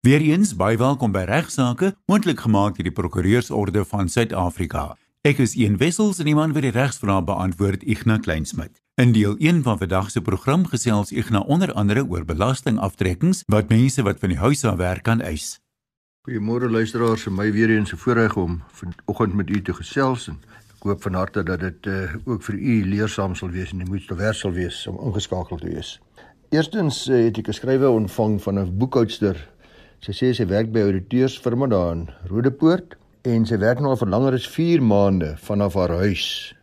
Weereens baie welkom by Regsake, moontlik gemaak deur die Prokureursorde van Suid-Afrika. Ek is Ian Wessels en iemand wat die regsvrae beantwoord, Ignas Kleinsmid. In deel 1 van vandag se program gesels Ignas onder andere oor belastingaftrekkings wat mense wat van die huis af werk kan eis. Goeiemôre luisteraars, vir my weer eens 'n voorreg om vanoggend met u te gesels en ek hoop van harte dat dit uh, ook vir u leersaam sal wees en die moeite werd sal wees om ingeskakel te wees. Eerstens uh, het ek 'n skrywe ontvang van 'n boekhoudster Sy sê sy werk by 'n ouditeursfirma daar in Rodepoort en sy werk nou al vir langer as 4 maande vanaf haar huis.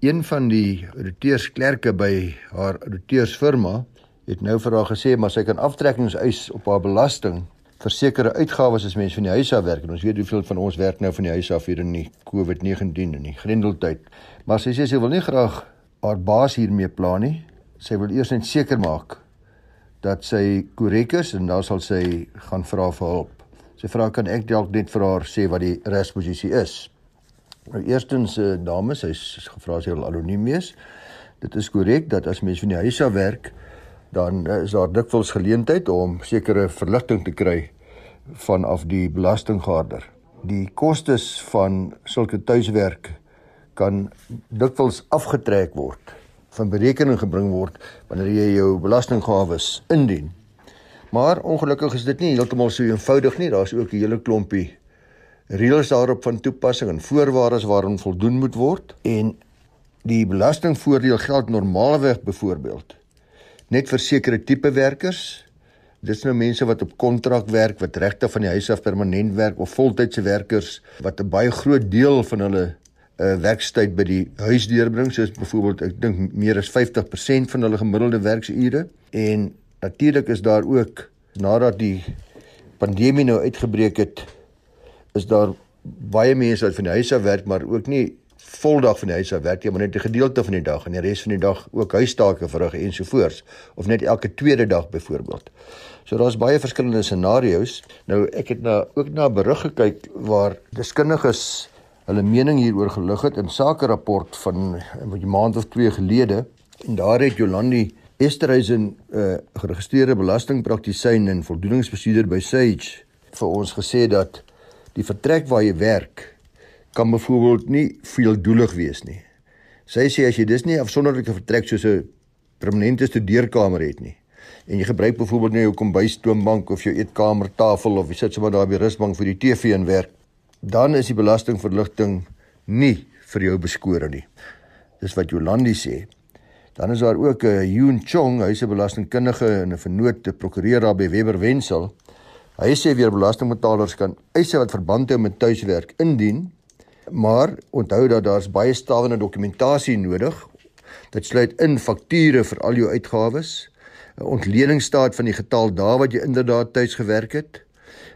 Een van die ouditeursklerke by haar ouditeursfirma het nou vir haar gesê maar sy kan aftrekkings eis op haar belasting vir sekere uitgawes as mens van die huis af werk. En ons weet hoeveel van ons werk nou van die huis af hier in die COVID-19 en die grendeltyd. Maar sy sê sy wil nie graag haar baas hiermee pla nie. Sy wil eers net seker maak dat sy korrek is en dan sal sy gaan vra vir hulp. Sy vra kan ek dalk net vir haar sê wat die resposisie is. Nou eerstens eh dames, sy is gevra sy wil anoniem wees. Dit is korrek dat as mens van die huis af werk, dan eh, is daar dikwels geleentheid om sekere verligting te kry vanaf die belastinggaarder. Die kostes van sulke tuiswerk kan dikwels afgetrek word van berekening gebring word wanneer jy jou belastinggawes indien. Maar ongelukkig is dit nie heeltemal so eenvoudig nie. Daar's ook 'n hele klompie reëls daarop van toepassing en voorwaardes waaraan voldoen moet word en die belastingvoordeel geld normaalweg byvoorbeeld net vir sekere tipe werkers. Dis nou mense wat op kontrak werk, wat regte van die huis af permanent werk of voltydse werkers wat 'n baie groot deel van hulle uh, werkstyd by die huis deurbring soos byvoorbeeld ek dink meer as 50% van hulle gemiddelde werksure en natuurlik is daar ook nadat die pandemie nou uitgebreek het is daar baie mense wat van die huis af werk maar ook nie voldag van die huis af werk nie maar net 'n gedeelte van die dag en die res van die dag ook huistake verrig ensovoorts of net elke tweede dag byvoorbeeld. So daar's baie verskillende scenario's. Nou ek het na ook na berig gekyk waar deskundiges hulle mening hieroor gelig het in sake rapport van 'n maand of 2 gelede en daar het Jolandi Esterhuizen 'n uh, geregistreerde belastingpraktisyn en voldoeningsbestuurder by Sage vir ons gesê dat die vertrek waar jy werk kan byvoorbeeld nie veeldoelig wees nie. Sy sê as jy dis nie afsonderlike vertrek soos 'n permanente studeerkamer het nie en jy gebruik byvoorbeeld net jou kombuistoonbank of jou eetkamertafel of jy sit sommer daar by rusbank vir die TV en werk dan is die belastingverligting nie vir jou beskore nie. Dis wat Jolandi sê. Dan is daar ook 'n uh, Yoon Chong, hy's 'n belastingkundige en 'n vernoot prokureur daar by Weber Wensel. Hy sê weer belastingbetalers kan eise wat verband hou met tuiswerk indien, maar onthou dat daar's baie stawende dokumentasie nodig. Dit sluit in fakture vir al jou uitgawes, 'n ontleningsstaat van die getal dae wat jy inderdaad tuis gewerk het,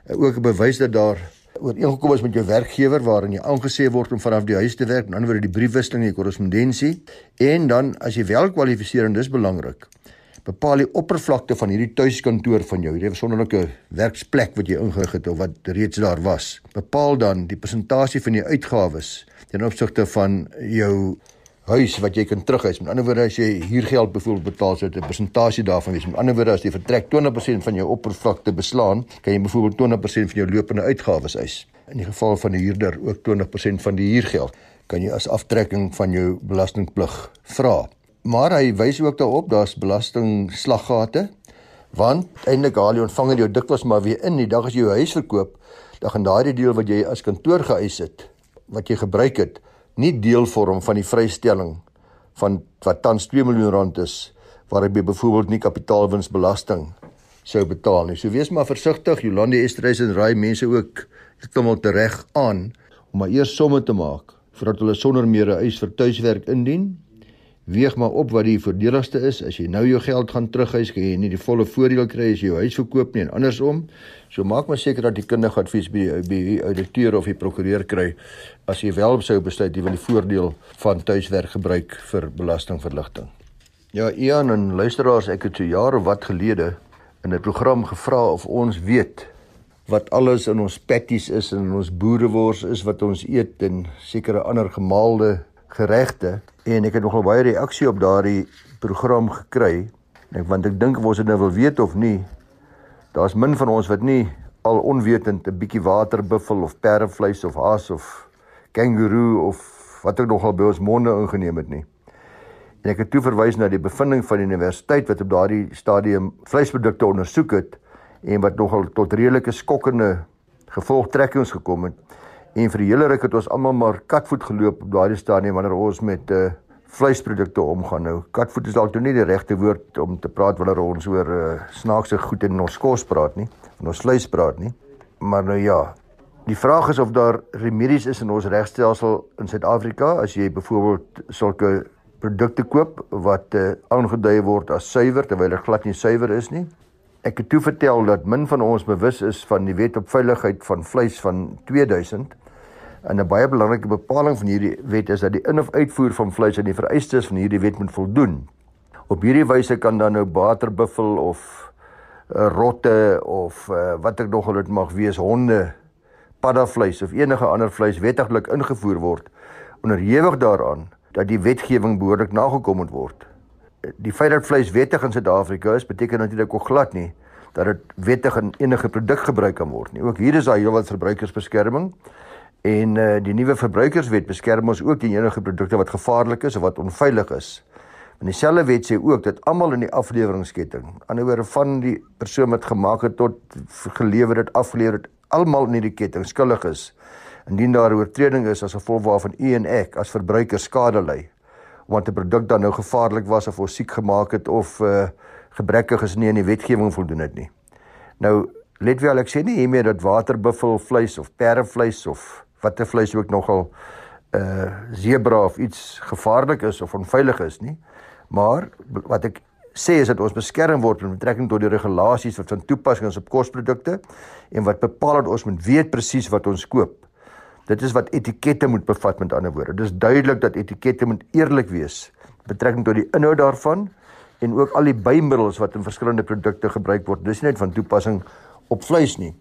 ook 'n bewys dat daar ooreengekom is met jou werkgewer waarin jy aangesê word om vanaf die huis te werk, aan die ander wyse die briefwisseling die korrespondensie en dan as jy wel kwalifiseer en dis belangrik bepaal die oppervlakte van hierdie tuiskantoor van jou, hierdie besonderlike werksplek wat jy ingerig het of wat reeds daar was. Bepaal dan die persentasie van die uitgawes ten opsigte van jou huis wat jy kan terughuis. Met ander woorde as jy huurgeld byvoorbeeld betaal sou 'n persentasie daarvan wees. Met ander woorde as jy vertrek 20% van jou oppervlakte beslaan, kan jy byvoorbeeld 20% van jou lopende uitgawes eis. In die geval van 'n huurder ook 20% van die huurgeld kan jy as aftrekking van jou belastingplig vra. Maar hy wys ook daarop daar's belastingslaggate want eintlik haal jy ontvanger jou dikwels maar weer in die dag as jy jou huis verkoop, dan gaan daardie deel wat jy as kantoor geëis het, wat jy gebruik het, nie deel vorm van die vrystelling van wat tans 2 miljoen rand is waar jy byvoorbeeld nie kapitaalwinsbelasting sou betaal nie. So wees maar versigtig. Jolande Estreys en raai mense ook heeltemal tereg aan om maar eers somme te maak voordat hulle sonder meer 'n eis vir tuiswerk indien Weeg maar op wat die voordeligste is. As jy nou jou geld gaan terughuis, kan jy nie die volle voordeel kry as jy jou huis verkoop nie en andersom. So maak maar seker dat die kundige advies by die ouditeur of die prokureur kry as jy wel sou besluit jy wil die voordeel van tuiswerk gebruik vir belastingverligting. Ja, Ian en luisteraars, ek het so jare wat gelede in 'n program gevra of ons weet wat alles in ons patties is en in ons boerewors is wat ons eet en sekere ander gemaalde geregte en ek het nogal baie reaksie op daardie program gekry. Ek want ek dink of ons dit nou wil weet of nie. Daar's min van ons wat nie al onwetend 'n bietjie waterbuffel of perdevleis of haas of kangaroo of wat ook nogal by ons monde ingeneem het nie. En ek het toe verwys na die bevinding van die universiteit wat op daardie stadium vleisprodukte ondersoek het en wat nogal tot redelike skokkende gevolgtrekkings gekom het. En vir die hele ruk het ons almal maar katvoet geloop op daardie stadium wanneer ons met uh, vleisprodukte omgaan. Nou, katvoet is dalk nou nie die regte woord om te praat wanneer ons oor uh, snaakse goed in ons kos praat nie, van ons vleis praat nie. Maar nou ja, die vraag is of daar remedies is in ons regstelsel in Suid-Afrika as jy byvoorbeeld sulke produkte koop wat uh, aangedui word as suiwer terwyl dit glad nie suiwer is nie. Ek het toe vertel dat min van ons bewus is van die wet op veiligheid van vleis van 2000 En 'n baie belangrike bepaling van hierdie wet is dat die in- of uitvoer van vleis aan die vereistes van hierdie wet moet voldoen. Op hierdie wyse kan dan nou waterbuffel of uh, rotte of uh, wat ek nog al dit mag wees, honde, paddavleis of enige ander vleis wettiglik ingevoer word onderhewig daaraan dat die wetgewing behoorlik nagekom moet word. Die feit dat vleis wettig in Suid-Afrika is, beteken natuurlik ook glad nie dat dit wettig in enige produk gebruik kan word nie. Ook hier is daar heelwat verbruikersbeskerming. En uh, die nuwe verbruikerswet beskerm ons ook teen enige produkte wat gevaarlik is of wat onveilig is. En dieselfde wet sê ook dat almal in die afleweringsketting, anderswoorde van die persoon wat gemaak het tot gelewer het, afgelewer het, almal in hierdie ketting skuldig is indien daar oortreding is as gevolg waarvan u en ek as verbruiker skade ly omdat 'n produk dan nou gevaarlik was of ons siek gemaak het of uh, gebrekkig is nie in die wetgewing voldoen het nie. Nou let wel ek sê nie hiermee dat waterbuffel vleis of perdevleis of watter vleis ook nogal 'n uh, zebra of iets gevaarlik is of onveilig is nie. Maar wat ek sê is dat ons beskerm word met betrekking tot die regulasies wat van toepassing is op kosprodukte en wat bepaal dat ons moet weet presies wat ons koop. Dit is wat etikette moet bevat met ander woorde. Dis duidelik dat etikette moet eerlik wees betrekking tot die inhoud daarvan en ook al die bymiddels wat in verskillende produkte gebruik word. Dis nie net van toepassing op vleis nie.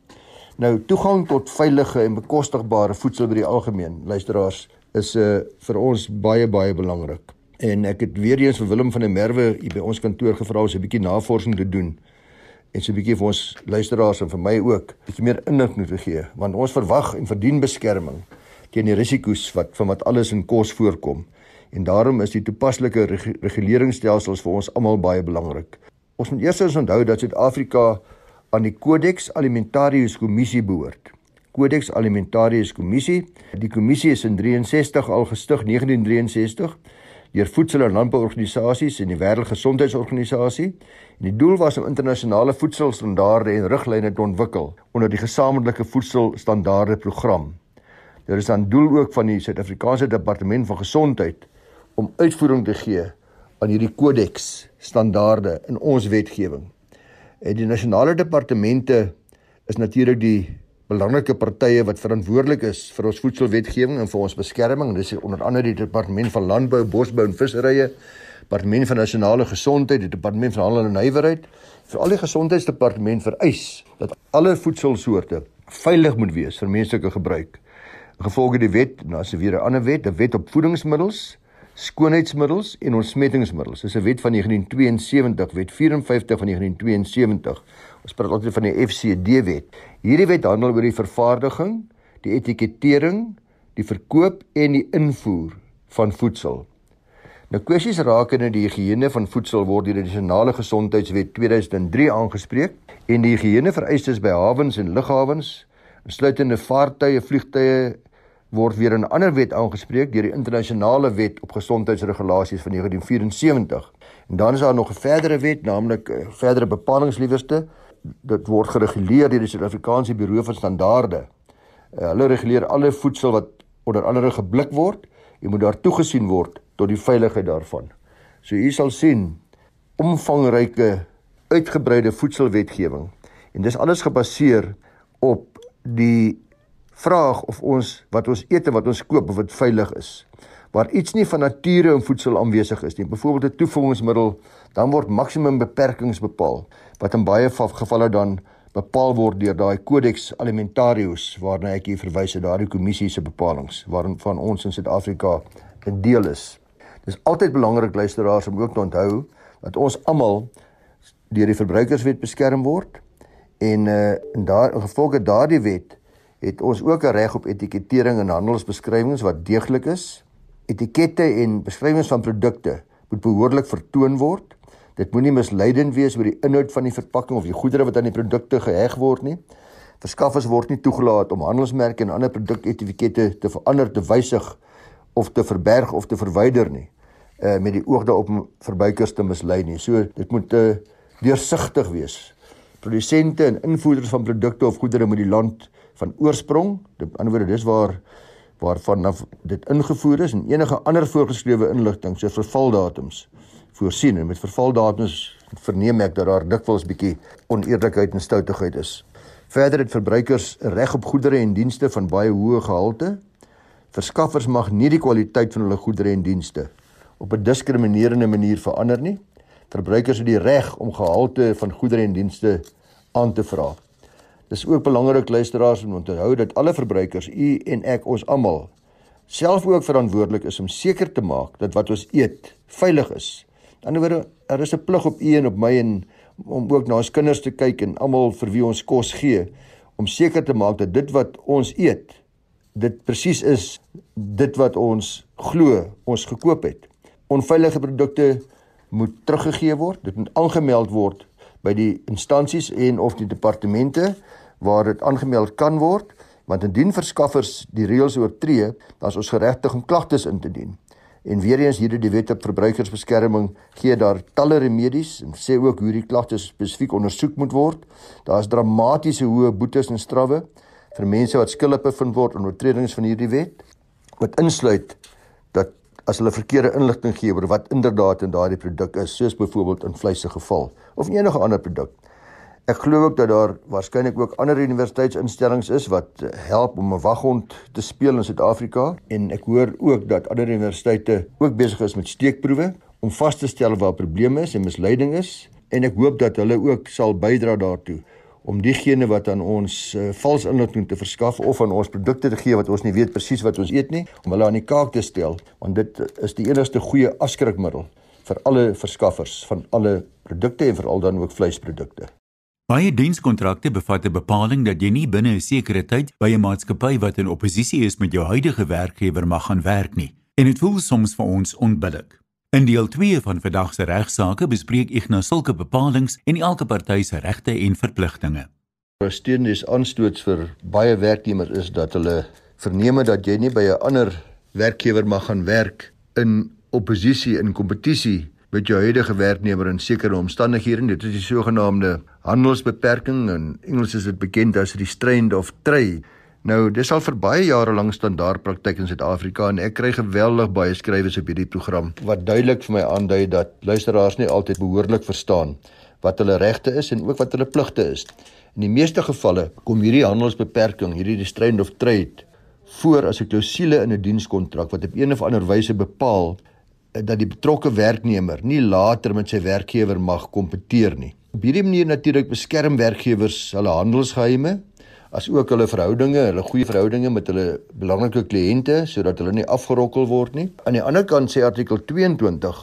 Nou toegang tot veilige en bekostigbare voedsel by die algemeen, luisteraars, is uh, vir ons baie baie belangrik. En ek het weer eens vir Willem van der Merwe by ons kantoor gevra om 'n bietjie navorsing te doen en so 'n bietjie vir ons luisteraars en vir my ook 'n bietjie meer inligting te gee, want ons verwag en verdien beskerming teen die risiko's wat van wat alles in kos voorkom. En daarom is die toepaslike reguleringsstelsels vir ons almal baie belangrik. Ons moet eers onthou dat Suid-Afrika aan die Codex Alimentarius Kommissie behoort. Codex Alimentarius Kommissie. Die kommissie is in 63 al gestig 1963 deur Voedsel- en Landbouorganisasies en die Wêreldgesondheidsorganisasie. En die doel was om internasionale voedselstandaarde en riglyne te ontwikkel onder die gesamentlike voedselstandaarde program. Daar is dan doel ook van die Suid-Afrikaanse Departement van Gesondheid om uitvoering te gee aan hierdie kodeks standaarde in ons wetgewing. En die nasionale departemente is natuurlik die belangrike partye wat verantwoordelik is vir ons voedselwetgewing en vir ons beskerming. Dis onder andere die departement van landbou, bosbou en visserye, departement van nasionale gesondheid, die departement van handel en nywerheid. Vir al die gesondheidsdepartement vereis dat alle voedselsoorte veilig moet wees vir menslike gebruik. Gevolge die wet, nou as weer 'n ander wet, 'n wet op voedingsmiddels skoonheidsmiddels en ontsmettingsmiddels. Dis 'n wet van 1972, wet 54 van 1972. Ons praat altyd van die FCD wet. Hierdie wet handel oor die vervaardiging, die etikettering, die verkoop en die invoer van voedsel. Nou kwessies rakende die higiëne van voedsel word deur die Nasionale Gesondheidswet 2003 aangespreek en die higiëne vereistes by hawens en lughawens, insluitende vaartuie, vliegtuie word weer 'n ander wet aangespreek deur die internasionale wet op gesondheidsregulasies van 1974. En dan is daar nog 'n verdere wet, naamlik uh, verdere bepalinge liewerste. Dit word gereguleer deur die Suid-Afrikaanse Buro van Standaarde. Uh, hulle reguleer alle voedsel wat onder andere geblik word en moet daar toegesien word tot die veiligheid daarvan. So u sal sien omvangryke uitgebreide voedselwetgewing en dis alles gebaseer op die vraag of ons wat ons eet en wat ons koop of dit veilig is. Waar iets nie van nature in voedsel aanwesig is nie, byvoorbeeld 'n toevoegingsmiddel, dan word maksimum beperkings bepaal wat in baie gevalle dan bepaal word deur daai Codex Alimentarius waarna ek hier verwys het, daardie kommissie se bepalinge waarin van ons in Suid-Afrika 'n deel is. Dis altyd belangrik luisteraars om ook te onthou dat ons almal deur die verbruikerswet beskerm word En uh en daar gevolge daardie wet het ons ook 'n reg op etikettering en handelsbeskrywings wat deeglik is. Etikette en beskrywings van produkte moet behoorlik vertoon word. Dit moenie misleidend wees oor die inhoud van die verpakking of die goedere wat aan die produkte geheg word nie. Verskaffers word nie toegelaat om handelsmerke en ander produketikette te verander, te wysig of te verberg of te verwyder nie uh met die oog daarop om verbruikers te mislei nie. So dit moet uh deursigtig wees. Produsente en invoerders van produkte of goedere moet die land van oorsprong, met ander woorde dis waar waarvan dit ingevoer is en enige ander voorgeskrewe inligting soos vervaldatums voorsien en met vervaldatums verneem ek dat daar dikwels bietjie oneerlikheid en stoutigheid is. Verder het verbruikers reg op goedere en dienste van baie hoë gehalte. Verskaffers mag nie die kwaliteit van hulle goedere en dienste op 'n diskriminerende manier verander nie. Verbruikers het die reg om gehalte van goedere en dienste aan te vra. Dis ook belangrik luisteraars om te onthou dat alle verbruikers, u en ek, ons almal self ook verantwoordelik is om seker te maak dat wat ons eet veilig is. Aan die ander wyse, er is 'n plig op u en op my en om ook na ons kinders te kyk en almal vir wie ons kos gee om seker te maak dat dit wat ons eet dit presies is dit wat ons glo ons gekoop het. Onveilige produkte moet teruggegee word. Dit moet aangemeld word by die instansies en of die departemente waar dit aangemeld kan word want indien verskaffers die reëls oortree, dan is ons geregtig om klagtes in te dien. En weer eens hierdie die wet op verbruikersbeskerming gee daar talle remedies en sê ook hoe die klagtes spesifiek ondersoek moet word. Daar is dramatiese hoë boetes en strawwe vir mense wat skuldig bevind word aan oortredings van hierdie wet. Wat insluit dat as hulle verkeerde inligting gee oor wat inderdaad in daardie produk is, soos byvoorbeeld in vleis se geval of enige ander produk, Ek glo ook dat daar waarskynlik ook ander universiteitsinstellings is wat help om 'n waghond te speel in Suid-Afrika en ek hoor ook dat ander universiteite ook besig is met steekproewe om vas te stel waar probleme is en misleiding is en ek hoop dat hulle ook sal bydra daartoe om diegene wat aan ons uh, vals inligting te verskaf of aan ons produkte te gee wat ons nie weet presies wat ons eet nie om hulle aan die kaak te stel want dit is die enigste goeie afskrikmiddel vir alle verskaffers van alle produkte en veral dan ook vleisprodukte. Baie dienskontrakte bevat 'n bepaling dat jy nie binne 'n sekere tyd by 'n maatskappy wat in oppositie is met jou huidige werkgewer mag gaan werk nie. En dit voel soms vir ons onbillik. In deel 2 van vandag se regsaake bespreek ek nou sulke bepalinge en elke party se regte en verpligtinge. Steenies aanstoots vir baie werknemers is dat hulle verneem dat jy nie by 'n ander werkgewer mag gaan werk in oppositie in kompetisie met jou huidige werknemer in sekere omstandighede. Dit is die sogenaamde handelsbeperking en Engels is dit bekend as restraint of trade. Nou, dis al vir baie jare lank standaard praktyk in Suid-Afrika en ek kry geweldig baie skrywes op hierdie program wat duidelik vir my aandui dat luisteraars nie altyd behoorlik verstaan wat hulle regte is en ook wat hulle pligte is. In die meeste gevalle kom hierdie handelsbeperking, hierdie restraint of trade voor as 'n klousule in 'n dienskontrak wat op een of ander wyse bepaal dat die betrokke werknemer nie later met sy werkgewer mag kompeteer nie. Op hierdie manier natuurlik beskerm werkgewers hulle handelsgeheime as ook hulle verhoudinge, hulle goeie verhoudinge met hulle belangrike kliënte sodat hulle nie afgerokkel word nie. Aan die ander kant sê artikel 22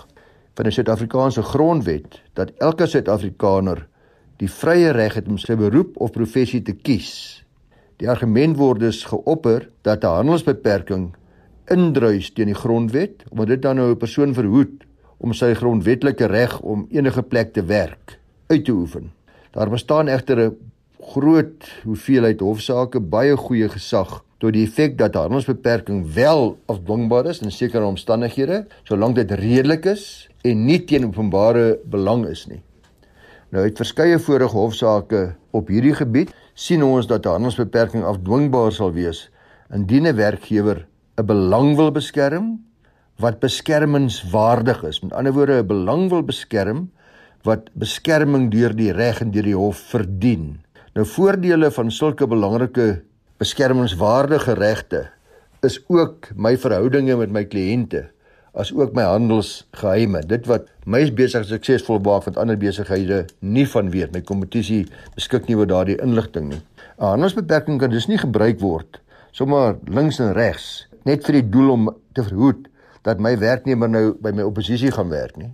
van die Suid-Afrikaanse Grondwet dat elke Suid-Afrikaner die vrye reg het om sy beroep of professie te kies. Die argument word dus geopper dat 'n handelsbeperking indruis teen die grondwet omdat dit dan nou 'n persoon verhoed om sy grondwetlike reg om enige plek te werk uit te oefen. Daar bestaan egter 'n groot hoeveelheid hofsaake baie goeie gesag tot die effek dat handelsbeperking wel afdwingbaar is in sekere omstandighede solank dit redelik is en nie teen openbare belang is nie. Nou uit verskeie vorige hofsaake op hierdie gebied sien ons dat handelsbeperking afdwingbaar sal wees indien 'n werkgewer 'n belang wil beskerm wat beskermingswaardig is. Met ander woorde 'n belang wil beskerm wat beskerming deur die reg en deur die hof verdien. Nou voordele van sulke belangrike beskermingswaardige regte is ook my verhoudinge met my kliënte as ook my handelsgeheime. Dit wat my besig suksesvol maak wat ander besighede nie van weet. My kompetisie beskik nie oor daardie inligting nie. 'n Handelsbeperking kan dus nie gebruik word sommer links en regs net vir die doel om te verhoed dat my werknemer nou by my oppositie gaan werk nie.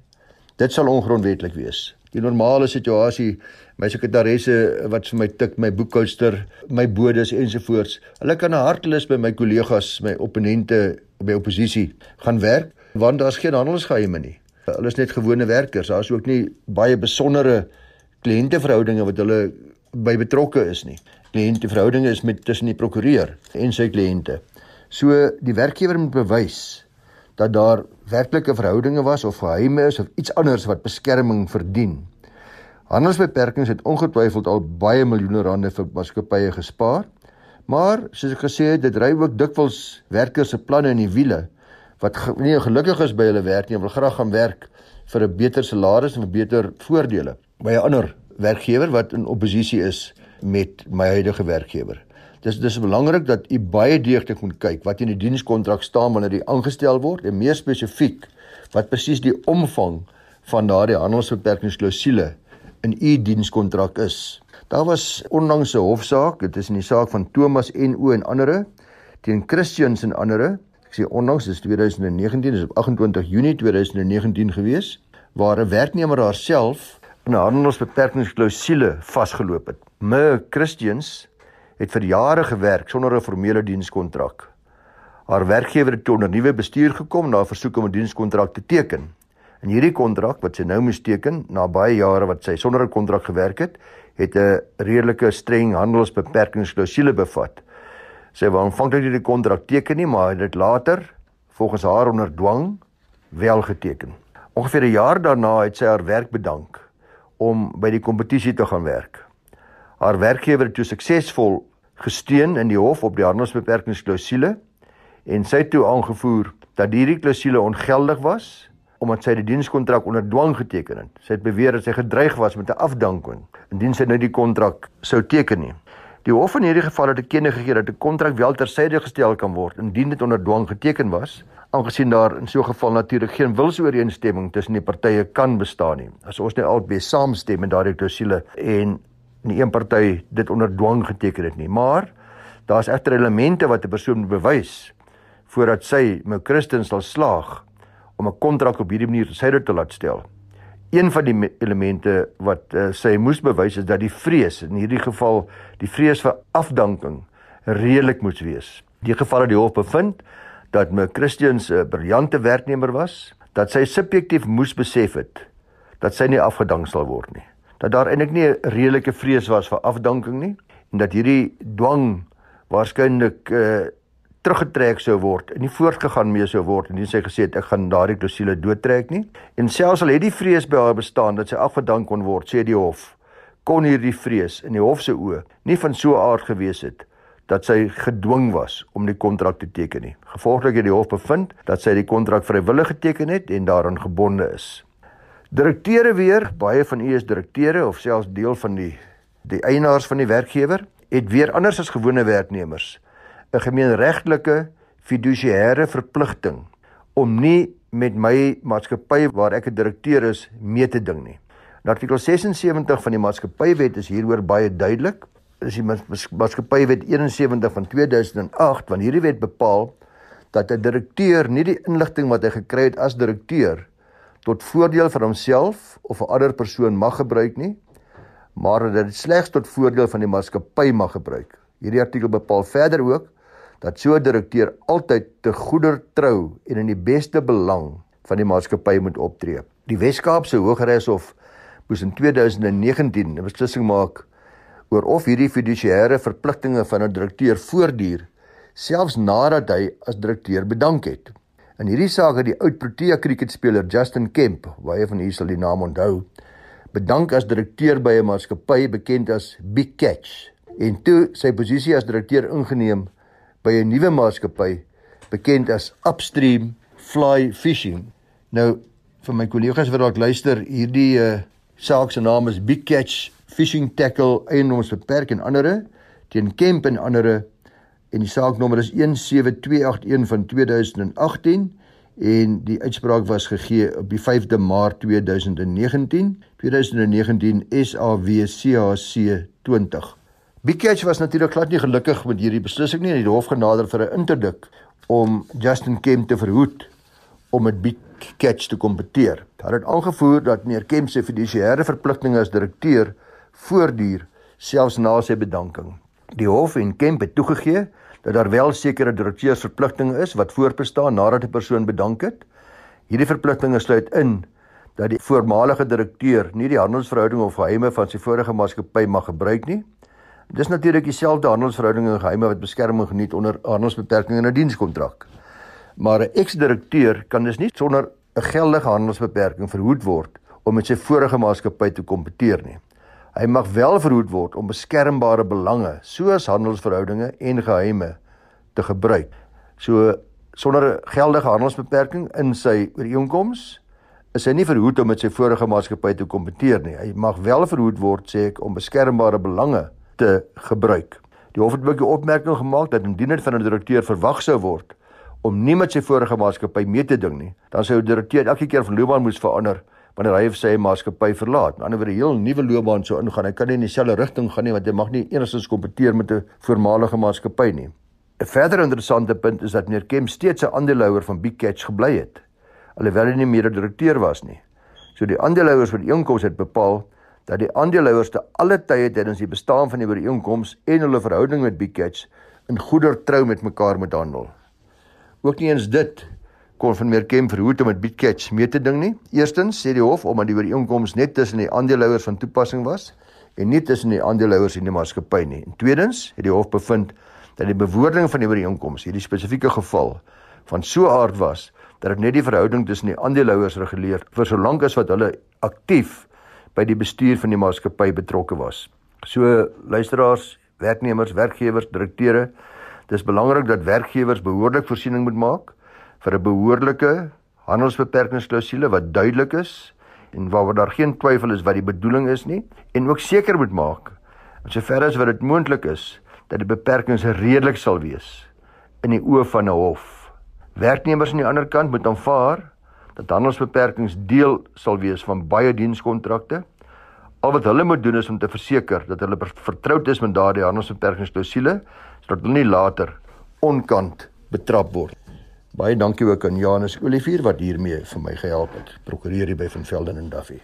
Dit sal ongrondwettig wees. Die normale situasie, my sekretaresse wat vir my tik, my boekhouster, my bodes ensovoorts, hulle kan 'n hartlus by my kollegas, my opponente by oppositie gaan werk want daar's geen handelsgeheime nie. Hulle is net gewone werkers. Daar's ook nie baie besondere kliënteverhoudinge wat hulle by betrokke is nie. Kliënteverhoudinge is met tussen die prokureur en sy kliënte. So die werkgewer moet bewys dat daar werklike verhoudinge was of geheime is of iets anders wat beskerming verdien. Handelsbeperkings het ongetwyfeld al baie miljoene rande vir maatskappye gespaar. Maar soos ek gesê het, dit ry ook dikwels werkers se planne in die wiele wat nie gelukkig is by hulle werk nie, wil graag gaan werk vir 'n beter salaris en vir beter voordele by 'n ander werkgewer wat in oppositie is met my huidige werkgewer. Dis dis belangrik dat u baie deeglik moet kyk wat in die dienskontrak staan wanneer jy aangestel word en meer spesifiek wat presies die omvang van daardie handelsbeperkingsklausule in u dienskontrak is. Daar was onlangs 'n hofsaak, dit is in die saak van Thomas NO en ander teen Christians en ander sê onlangs dis 2019 dis op 28 Junie 2019 gewees waar 'n werknemer haarself in 'n handelsbeperkingsklausule vasgeloop het. Me Christians het vir jare gewerk sonder 'n formele dienskontrak. Haar werkgewer het onder nuwe bestuur gekom na 'n versoek om 'n dienskontrak te teken. En hierdie kontrak wat sy nou moes teken na baie jare wat sy sonder 'n kontrak gewerk het, het 'n redelike streng handelsbeperkingsklausule bevat. Sy wou aanvanklik nie die kontrak teken nie, maar het dit later volgens haar onder dwang wel geteken. Ongeveer 'n jaar daarna het sy haar werk bedank om by die kompetisie te gaan werk. Haar werkgewer het toe suksesvol gesteun in die hof op die handelsbeperkingsklausule en sy toe aangevoer dat hierdie klausule ongeldig was omdat sy die dienskontrak onder dwang geteken het. Sy het beweer dat sy gedreig was met 'n afdanking indien sy nou die kontrak sou teken nie. Die hof in hierdie geval het erkenning gegee dat 'n kontrak wel tersyde gestel kan word indien dit onder dwang geteken was, aangesien daar in so 'n geval natuurlik geen wilsooreenstemming tussen die partye kan bestaan nie. As ons net albei saamstem met daardie klousule en nie een party dit onder dwang geteken het nie, maar daar's egter elemente wat 'n persoon moet bewys voordat sy met Christen sal slaag om 'n kontrak op hierdie manier tersyde te laat stel een van die elemente wat uh, sy moes bewys is dat die vrees in hierdie geval die vrees vir afdanking redelik moes wees. Die geval het die hof bevind dat my Christians 'n briljante werknemer was, dat sy subjektief moes besef het dat sy nie afgedank sal word nie. Dat daar eintlik nie 'n redelike vrees was vir afdanking nie en dat hierdie dwang waarskynlik uh, teruggetrek sou word en nie voortgegaan mee sou word en nie sy gesê het ek gaan daardie klousule doodtrek nie. En selfs al het die vrees by haar bestaan dat sy afgedank kon word sê die hof kon hierdie vrees in die hof se oë nie van so aard gewees het dat sy gedwing was om die kontrak te teken nie. Gevolglik het die hof bevind dat sy die kontrak vrywillig geteken het en daaraan gebonde is direkteure weer baie van u is direkteure of selfs deel van die die eienaars van die werkgewer het weer anders as gewone werknemers 'n gemeenregtelike fidusiëre verpligting om nie met my maatskappy waar ek 'n direkteur is mee te ding nie. Artikel 76 van die maatskappywet is hieroor baie duidelik. Dis die maatskappywet 71 van 2008 wanneer hierdie wet bepaal dat 'n direkteur nie die inligting wat hy gekry het as direkteur tot voordeel vir homself of 'n ander persoon mag gebruik nie, maar dat dit slegs tot voordeel van die maatskappy mag gebruik. Hierdie artikel bepaal verder ook dat so 'n direkteur altyd te goeder trou en in die beste belang van die maatskappy moet optree. Die Wes-Kaapse Hooggeregshof moes in 2019 'n beslissing maak oor of hierdie fidusiëre verpligtinge van 'n direkteur voortduur selfs nadat hy as direkteur bedank het. In hierdie saak het die oud Protea kriketspeler Justin Kemp, baie van julle sal die naam onthou, bedank as direkteur by 'n maatskappy bekend as Big Catch en toe sy posisie as direkteur ingeneem by 'n nuwe maatskappy bekend as Upstream Fly Fishing. Nou vir my kollegas wat dalk luister, hierdie uh, saak se naam is Big Catch Fishing Tackle Eiendomsbeperk en ander teen Kemp en ander en die saaknommer is 17281 van 2018 en die uitspraak was gegee op die 5de Maart 2019 2019 SAWCHC 20 Bikech was natuurlik glad nie gelukkig met hierdie beslissing nie en het hof genader vir 'n interdik om Justin Kemp te verhoed om met Catch te kompeteer. Hulle het aangevoer dat meneer Kemp se fiduciêre verpligtinge as direkteur voortduur selfs na sy bedanking. Die hof en Kemp het toegegee dat daar wel sekere direkteursverpligtinge is wat voortbestaan nadat 'n persoon bedank het. Hierdie verpligtinge sluit in dat die voormalige direkteur nie die handelsverhouding of geheime van sy vorige maatskappy mag gebruik nie. Dis natuurlik dieselfde handelsverhoudinge en geheime wat beskerming geniet onder handelsbeperkings in 'n dienskontrak. Maar 'n eks-direkteur kan dus nie sonder 'n geldige handelsbeperking verhoed word om met sy vorige maatskappy te kompeteer nie. Hy mag wel verhoed word om beskermbare belange soos handelsverhoudinge en geheime te gebruik. So sonder 'n geldige handelsbeperking in sy ooreenkoms is hy nie verhoed om met sy vorige maatskappy te kompeteer nie. Hy mag wel verhoed word sê ek om beskermbare belange te gebruik. Die hof het ook die opmerking gemaak dat indien dit van 'n direkteur verwag sou word om nie met sy vorige maatskappy mee te ding nie, dan sou die direkteur elke keer van loopbaan moes verander wanneer hy of sy maatskappy verlaat. Aan die ander wyse 'n heel nuwe loopbaan sou ingaan. Hy kan nie in dieselfde rigting gaan nie want hy mag nie enigstens kompeteer met 'n voormalige maatskappy nie. 'n Verder interessante punt is dat meneer Kemp steeds 'n aandeelhouer van Big Catch gebly het, alhoewel hy nie meer 'n direkteur was nie. So die aandeelhouers van die inkomste het bepaal dat die aandeelhouers te alle tye tydens die bestaan van die ooreenkoms en hulle verhouding met Bicatch in goeie trou met mekaar moet handel. Ook nie eens dit kon van meer Kemp verhoed om met Bicatch mee te ding nie. Eerstens sê die hof omdat die ooreenkoms net tussen die aandeelhouers van toepassing was en nie tussen die aandeelhouers en die maatskappy nie. En tweedens het die hof bevind dat die bewoording van die ooreenkoms hierdie spesifieke geval van so aard was dat dit net die verhouding tussen die aandeelhouers reguleer vir solank as wat hulle aktief by die bestuur van die maatskappy betrokke was. So luisteraars, werknemers, werkgewers, direkteure, dis belangrik dat werkgewers behoorlik voorsiening moet maak vir 'n behoorlike handelsbeperkingsklausule wat duidelik is en waaroor daar geen twyfel is wat die bedoeling is nie en ook seker moet maak en sover as wat dit moontlik is dat die beperkings redelik sal wees in die oë van 'n hof. Werknemers aan die ander kant moet aanvaar dat handelsbeperkings deel sal wees van baie dienskontrakte. Al wat hulle moet doen is om te verseker dat hulle vertroud is met daardie handelsbeperkingsklausule sodat hulle nie later onkant betrap word. Baie dankie ook aan Janus Olivier wat hiermee vir my gehelp het. Prokureur hier by Van Velden en Duffy.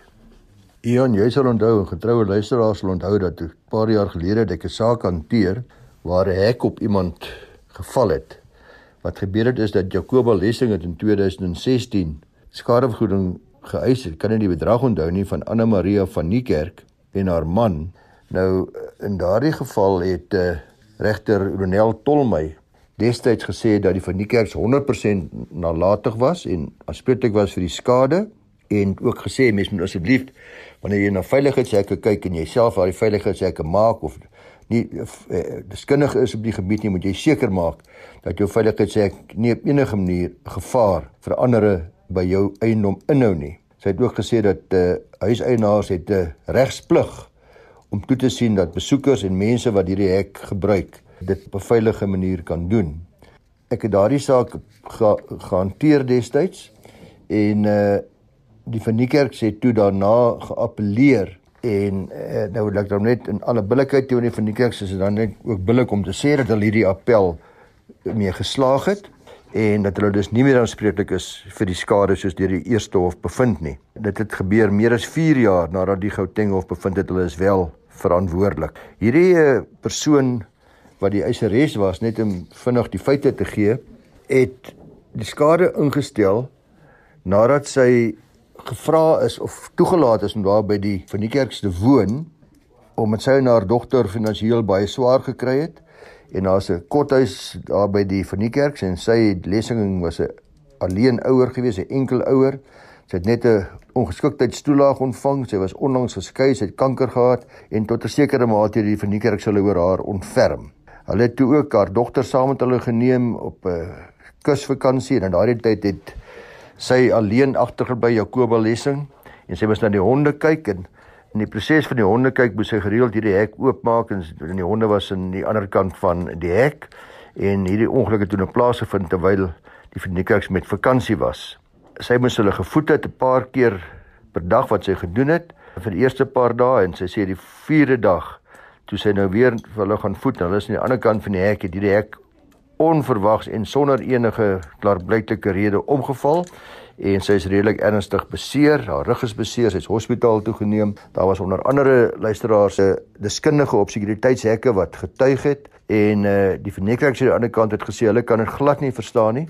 Ion, jy sal onthou en getroue luisteraars sal onthou dat 'n paar jaar gelede ek 'n saak hanteer waar 'n hek op iemand geval het. Wat gebeur het is dat Jacoba Lessing het in 2016 skadevergoeding geëis het. Kan nie die bedrag onthou nie van Anna Maria van Niekerk en haar man. Nou in daardie geval het uh, regter Ronel Tolmey destyds gesê dat die van Niekerks 100% nalatig was en aanspreeklik was vir die skade en ook gesê mens moet asseblief wanneer jy na veiligheidshekke kyk en jy self daai veiligheidshekke maak of nie uh, deskundig is op die gebied nie moet jy seker maak dat jou veiligheidshek nie op enige manier gevaar vir ander by jou eiendom inhou nie. Sy het ook gesê dat eh uh, huiseienaars het 'n uh, regsplig om toe te sien dat besoekers en mense wat hierdie hek gebruik dit op 'n veilige manier kan doen. Ek het daardie saak ge gehanteer destyds en uh, die Verniekerk sê toe daarna geappeleer en uh, nou wil ek dan net in alle billikheid teenoor die Verniekerk sê dan net ook billik om te sê dat hulle hierdie appel mee geslaag het en dat hulle dus nie meer aanspreeklik is vir die skade soos deur die eerste hof bevind nie. Dit het gebeur meer as 4 jaar nadat die Gauteng hof bevind het hulle is wel verantwoordelik. Hierdie eh, persoon wat die eiseres was net om vinnig die feite te gee, het die skade ingestel nadat sy gevra is of toegelaat is om daar by die Verniekerks te woon omdat sy en haar dogter finansiëel baie swaar gekry het en daar's 'n kothuis daar by die Verniekerk en sy lesing was 'n alleen ouer gewees, 'n enkel ouer. Sy het net 'n ongeskiktheidstoelaag ontvang. Sy was onlangs geskei, sy het kanker gehad en tot 'n sekere mate het die Verniekerk sou oor haar ontferm. Hulle het toe ook haar dogter saam met hulle geneem op 'n kusvakansie en in daardie tyd het sy alleen agtergebly Jakoba Lessing en sy was na die honde kyk en In die proses van die honde kyk moes hy gereeld hierdie hek oopmaak en die honde was aan die ander kant van die hek en hierdie ongeluk het toe plaasgevind terwyl die vernikkers met vakansie was. Sy moes hulle gevoed het 'n paar keer per dag wat sy gedoen het vir die eerste paar dae en sy sê die vierde dag toe sy nou weer vir hulle gaan voed, hulle is aan die ander kant van die hek, het hierdie hek onverwags en sonder enige klaarblyklike rede omgeval en sy is redelik ernstig beseer. Haar rug is beseer, sy is hospitaal toe geneem. Daar was onder andere luisteraars se deskundige op sekuriteitshekke wat getuig het en uh die vernekerings aan die ander kant het gesê hulle kan dit glad nie verstaan nie.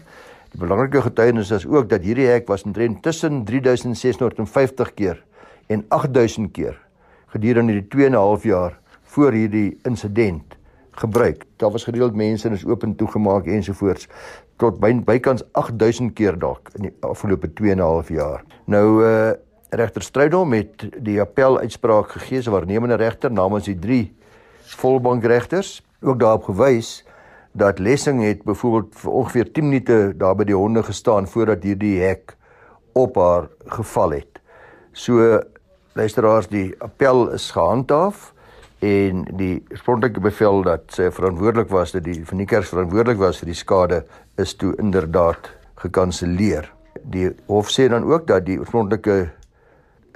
Die belangrike getuienis is ook dat hierdie hek was omtrent tussen 3650 keer en 8000 keer gedurende die 2 en 'n half jaar voor hierdie insident gebruik. Daar was gereeld mense en is oop en toegemaak ensovoorts tot by, bykans 8000 keer dalk in die afgelope 2 en 'n half jaar. Nou uh regter Strydom het die appel uitspraak gegee as waarnemende regter namens die drie volbankregters ook daarop gewys dat Lessing het byvoorbeeld vir ongeveer 10 minute daar by die honde gestaan voordat hierdie hek op haar geval het. So luisteraars die appel is gehandhaaf en die oorspronklike bevel dat sy verantwoordelik was dat die van die kerk verantwoordelik was vir die skade is toe inderdaad gekanselleer. Die hof sê dan ook dat die oorspronklike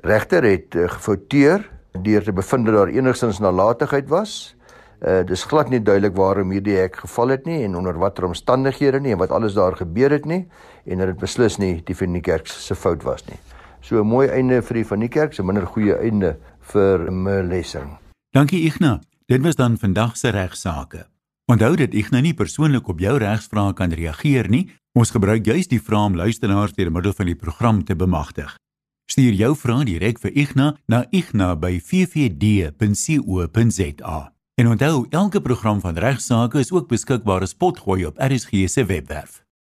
regter het uh, gefouteer deur te bevind dat daar enigstens nalatigheid was. Uh dis glad nie duidelik waarom hierdie hek geval het nie en onder watter omstandighede nie en wat alles daar gebeur het nie en dat dit beslis nie die van die kerk se fout was nie. So 'n mooi einde vir die van die kerk, 'n minder goeie einde vir Melessing. Dankie Ignas. Dit was dan vandag se regsaake. Onthou ek nou nie persoonlik op jou regsvrae kan reageer nie. Ons gebruik juis die vrae om luisteraars deur middel van die program te bemagtig. Stuur jou vrae direk vir Igna na igna@ffd.co.za. En onthou, elke program van regsaake is ook beskikbaar op Potgooi op RSG se webwerf.